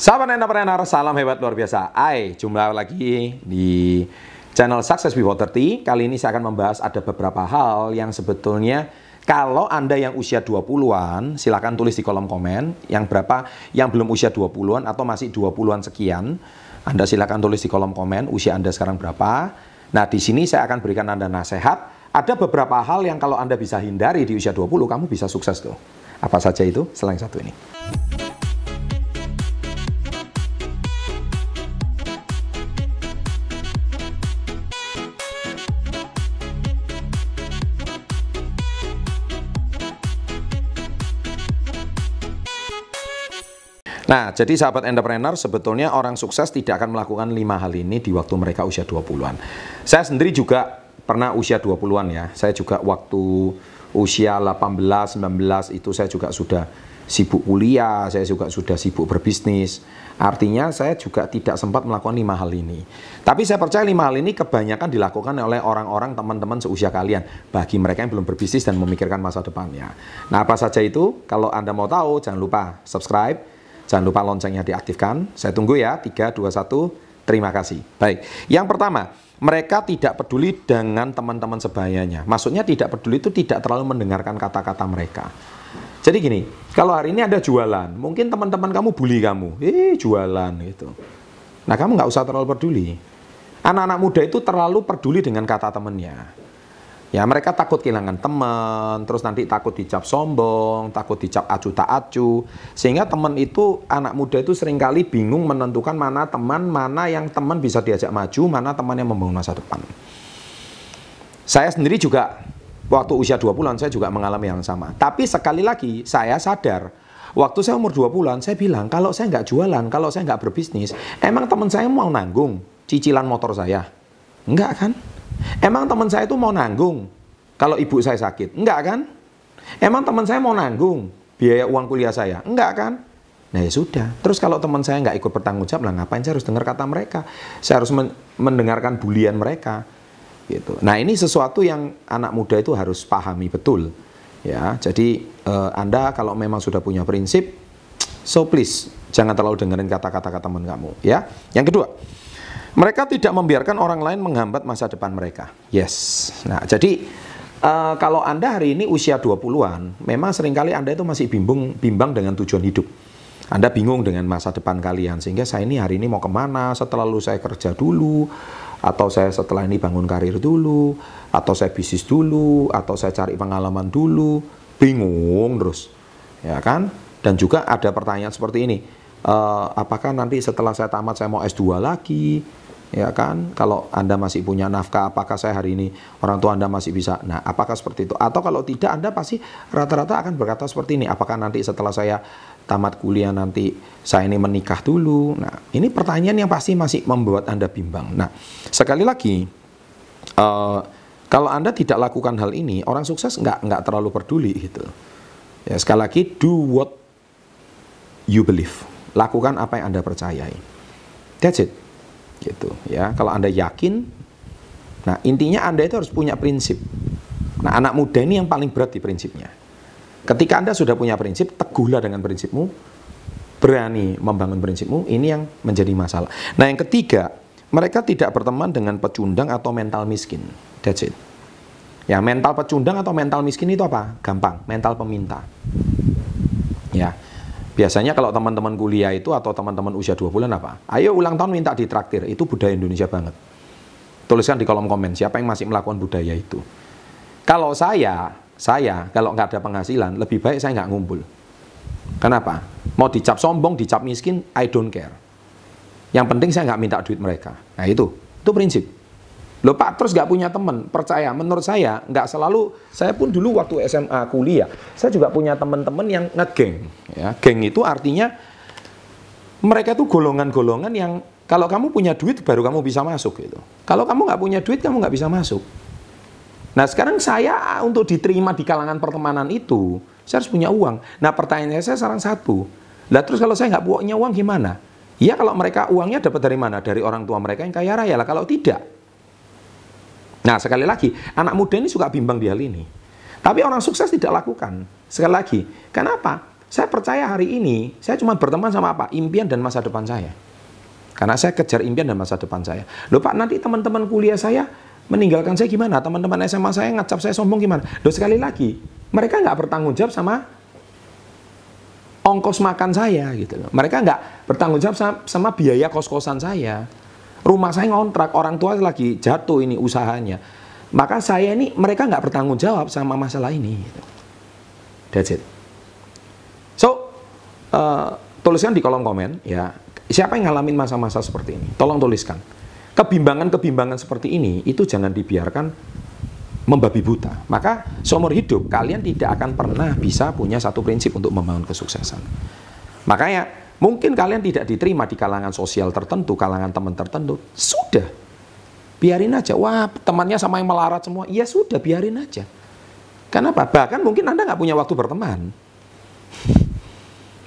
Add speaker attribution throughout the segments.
Speaker 1: Sahabat entrepreneur, salam hebat luar biasa. Hai, jumlah lagi di channel Success Before 30. Kali ini saya akan membahas ada beberapa hal yang sebetulnya kalau Anda yang usia 20-an, silakan tulis di kolom komen. Yang berapa yang belum usia 20-an atau masih 20-an sekian. Anda silakan tulis di kolom komen usia Anda sekarang berapa. Nah, di sini saya akan berikan Anda nasihat. Ada beberapa hal yang kalau Anda bisa hindari di usia 20, kamu bisa sukses tuh. Apa saja itu? Selain satu ini. Nah, jadi sahabat entrepreneur, sebetulnya orang sukses tidak akan melakukan lima hal ini di waktu mereka usia 20-an. Saya sendiri juga pernah usia 20-an ya. Saya juga waktu usia 18, 19 itu saya juga sudah sibuk kuliah, saya juga sudah sibuk berbisnis. Artinya saya juga tidak sempat melakukan lima hal ini. Tapi saya percaya lima hal ini kebanyakan dilakukan oleh orang-orang teman-teman seusia kalian. Bagi mereka yang belum berbisnis dan memikirkan masa depannya. Nah apa saja itu? Kalau Anda mau tahu jangan lupa subscribe, Jangan lupa loncengnya diaktifkan. Saya tunggu ya. 3, 2, 1. Terima kasih. Baik. Yang pertama, mereka tidak peduli dengan teman-teman sebayanya. Maksudnya tidak peduli itu tidak terlalu mendengarkan kata-kata mereka. Jadi gini, kalau hari ini ada jualan, mungkin teman-teman kamu bully kamu. Eh, jualan gitu. Nah, kamu nggak usah terlalu peduli. Anak-anak muda itu terlalu peduli dengan kata temannya. Ya mereka takut kehilangan teman, terus nanti takut dicap sombong, takut dicap acu tak acu. Sehingga teman itu, anak muda itu sering kali bingung menentukan mana teman, mana yang teman bisa diajak maju, mana teman yang membangun masa depan. Saya sendiri juga, waktu usia 2 bulan saya juga mengalami yang sama. Tapi sekali lagi, saya sadar, waktu saya umur 2 bulan, saya bilang, kalau saya nggak jualan, kalau saya nggak berbisnis, emang teman saya mau nanggung cicilan motor saya? Enggak kan? Emang teman saya itu mau nanggung kalau ibu saya sakit? Enggak kan? Emang teman saya mau nanggung biaya uang kuliah saya? Enggak kan? Nah ya sudah. Terus kalau teman saya nggak ikut bertanggung jawab, lah ngapain saya harus dengar kata mereka? Saya harus men mendengarkan bulian mereka. Gitu. Nah ini sesuatu yang anak muda itu harus pahami betul. Ya, jadi eh, Anda kalau memang sudah punya prinsip, so please jangan terlalu dengerin kata-kata teman kamu. Ya, yang kedua, mereka tidak membiarkan orang lain menghambat masa depan mereka. Yes. Nah, jadi uh, kalau Anda hari ini usia 20-an, memang sering kali Anda itu masih bimbang, bimbang dengan tujuan hidup. Anda bingung dengan masa depan kalian, sehingga saya ini hari ini mau ke mana, setelah lu saya kerja dulu, atau saya setelah ini bangun karir dulu, atau saya bisnis dulu, atau saya cari pengalaman dulu, bingung terus, ya kan? Dan juga ada pertanyaan seperti ini, uh, apakah nanti setelah saya tamat saya mau S2 lagi, ya kan? Kalau anda masih punya nafkah apakah saya hari ini orang tua anda masih bisa? Nah apakah seperti itu? Atau kalau tidak anda pasti rata-rata akan berkata seperti ini apakah nanti setelah saya tamat kuliah nanti saya ini menikah dulu? Nah ini pertanyaan yang pasti masih membuat anda bimbang. Nah sekali lagi uh, kalau anda tidak lakukan hal ini orang sukses nggak nggak terlalu peduli gitu. Ya sekali lagi do what you believe. Lakukan apa yang anda percayai. That's it gitu ya. Kalau anda yakin nah intinya anda itu harus punya prinsip. Nah anak muda ini yang paling berat di prinsipnya. Ketika anda sudah punya prinsip teguhlah dengan prinsipmu berani membangun prinsipmu ini yang menjadi masalah. Nah yang ketiga mereka tidak berteman dengan pecundang atau mental miskin. That's it. Ya mental pecundang atau mental miskin itu apa? Gampang mental peminta. Ya Biasanya kalau teman-teman kuliah itu atau teman-teman usia 2 bulan apa? Ayo ulang tahun minta ditraktir. Itu budaya Indonesia banget. Tuliskan di kolom komen siapa yang masih melakukan budaya itu. Kalau saya, saya kalau nggak ada penghasilan, lebih baik saya nggak ngumpul. Kenapa? Mau dicap sombong, dicap miskin, I don't care. Yang penting saya nggak minta duit mereka. Nah itu, itu prinsip. Loh Pak, terus nggak punya teman? Percaya, menurut saya nggak selalu. Saya pun dulu waktu SMA kuliah, saya juga punya teman-teman yang ngegeng. Ya, geng itu artinya mereka tuh golongan-golongan yang kalau kamu punya duit baru kamu bisa masuk gitu. Kalau kamu nggak punya duit kamu nggak bisa masuk. Nah sekarang saya untuk diterima di kalangan pertemanan itu, saya harus punya uang. Nah pertanyaannya saya sekarang satu. Lah terus kalau saya nggak punya uang gimana? Ya kalau mereka uangnya dapat dari mana? Dari orang tua mereka yang kaya raya lah. Kalau tidak, Nah, sekali lagi, anak muda ini suka bimbang di hal ini. Tapi orang sukses tidak lakukan. Sekali lagi, kenapa? Saya percaya hari ini, saya cuma berteman sama apa? Impian dan masa depan saya. Karena saya kejar impian dan masa depan saya. Loh Pak, nanti teman-teman kuliah saya meninggalkan saya gimana? Teman-teman SMA saya ngacap saya sombong gimana? Loh sekali lagi, mereka nggak bertanggung jawab sama ongkos makan saya gitu loh. Mereka nggak bertanggung jawab sama, sama biaya kos-kosan saya. Rumah saya ngontrak, orang tua lagi jatuh ini usahanya. Maka saya ini, mereka nggak bertanggung jawab sama masalah ini. That's it. So, uh, tuliskan di kolom komen ya, siapa yang ngalamin masa-masa seperti ini? Tolong tuliskan. Kebimbangan-kebimbangan seperti ini itu jangan dibiarkan membabi buta. Maka seumur hidup kalian tidak akan pernah bisa punya satu prinsip untuk membangun kesuksesan. Makanya mungkin kalian tidak diterima di kalangan sosial tertentu, kalangan teman tertentu. Sudah. Biarin aja. Wah, temannya sama yang melarat semua. Ya sudah, biarin aja. Kenapa? Bahkan mungkin Anda nggak punya waktu berteman.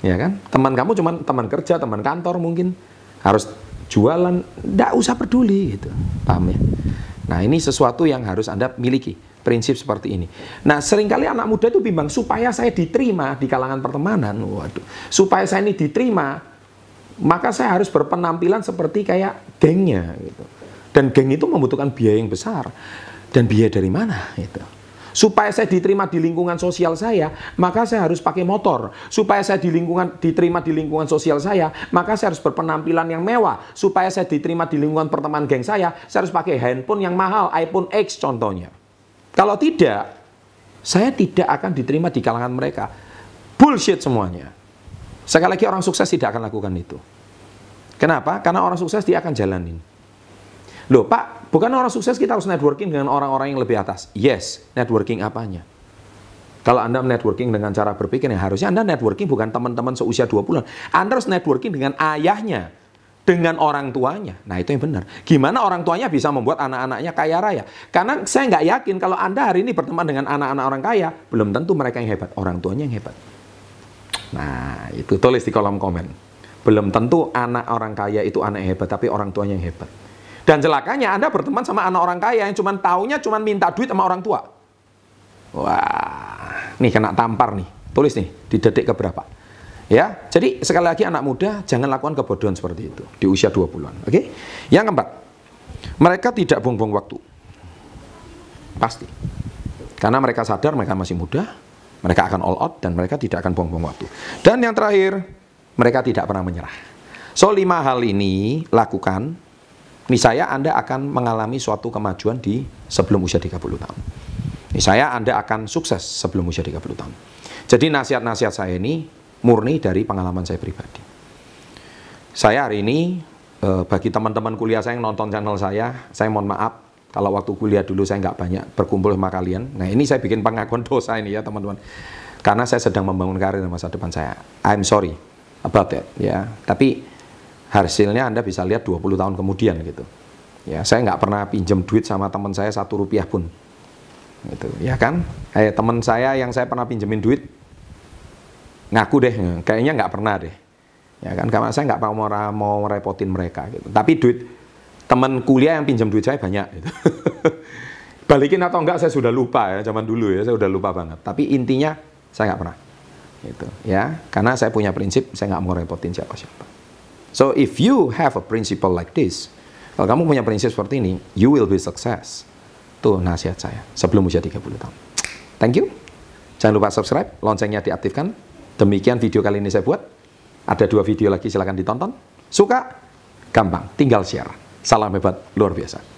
Speaker 1: ya kan? Teman kamu cuma teman kerja, teman kantor mungkin. Harus jualan, nggak usah peduli gitu. Paham ya? Nah, ini sesuatu yang harus Anda miliki, prinsip seperti ini. Nah, sering kali anak muda itu bimbang, supaya saya diterima di kalangan pertemanan, waduh, supaya saya ini diterima, maka saya harus berpenampilan seperti kayak gengnya. Gitu. Dan geng itu membutuhkan biaya yang besar. Dan biaya dari mana? Gitu. Supaya saya diterima di lingkungan sosial saya, maka saya harus pakai motor. Supaya saya di lingkungan diterima di lingkungan sosial saya, maka saya harus berpenampilan yang mewah. Supaya saya diterima di lingkungan pertemanan geng saya, saya harus pakai handphone yang mahal, iPhone X contohnya. Kalau tidak, saya tidak akan diterima di kalangan mereka. Bullshit semuanya. Sekali lagi orang sukses tidak akan lakukan itu. Kenapa? Karena orang sukses dia akan jalanin. Loh Pak, bukan orang sukses kita harus networking dengan orang-orang yang lebih atas. Yes, networking apanya? Kalau Anda networking dengan cara berpikir, ya harusnya Anda networking bukan teman-teman seusia 20-an. Anda harus networking dengan ayahnya, dengan orang tuanya. Nah itu yang benar. Gimana orang tuanya bisa membuat anak-anaknya kaya raya? Karena saya nggak yakin kalau Anda hari ini berteman dengan anak-anak orang kaya, belum tentu mereka yang hebat, orang tuanya yang hebat. Nah itu tulis di kolom komen. Belum tentu anak orang kaya itu anak yang hebat, tapi orang tuanya yang hebat. Dan celakanya Anda berteman sama anak orang kaya yang cuma taunya cuma minta duit sama orang tua. Wah, nih kena tampar nih. Tulis nih di detik keberapa. Ya, jadi sekali lagi anak muda jangan lakukan kebodohan seperti itu di usia 20-an. Oke? Yang keempat, mereka tidak buang-buang waktu. Pasti. Karena mereka sadar mereka masih muda, mereka akan all out dan mereka tidak akan buang-buang waktu. Dan yang terakhir, mereka tidak pernah menyerah. So, lima hal ini lakukan niscaya Anda akan mengalami suatu kemajuan di sebelum usia 30 tahun. Niscaya Anda akan sukses sebelum usia 30 tahun. Jadi nasihat-nasihat saya ini murni dari pengalaman saya pribadi. Saya hari ini eh, bagi teman-teman kuliah saya yang nonton channel saya, saya mohon maaf kalau waktu kuliah dulu saya nggak banyak berkumpul sama kalian. Nah ini saya bikin pengakuan dosa ini ya teman-teman. Karena saya sedang membangun karir masa depan saya. I'm sorry about that ya. Tapi hasilnya Anda bisa lihat 20 tahun kemudian gitu. Ya, saya nggak pernah pinjam duit sama teman saya satu rupiah pun. Gitu, ya kan? Eh, teman saya yang saya pernah pinjemin duit, ngaku deh, kayaknya nggak pernah deh. Ya kan, karena saya nggak mau mau merepotin mereka gitu. Tapi duit teman kuliah yang pinjam duit saya banyak. Gitu. Balikin atau enggak saya sudah lupa ya, zaman dulu ya, saya sudah lupa banget. Tapi intinya saya nggak pernah. Gitu, ya, karena saya punya prinsip, saya nggak mau repotin siapa-siapa. So if you have a principle like this, kalau kamu punya prinsip seperti ini, you will be success. Tuh nasihat saya sebelum usia 30 tahun. Thank you. Jangan lupa subscribe, loncengnya diaktifkan. Demikian video kali ini saya buat. Ada dua video lagi silahkan ditonton. Suka? Gampang, tinggal share. Salam hebat, luar biasa.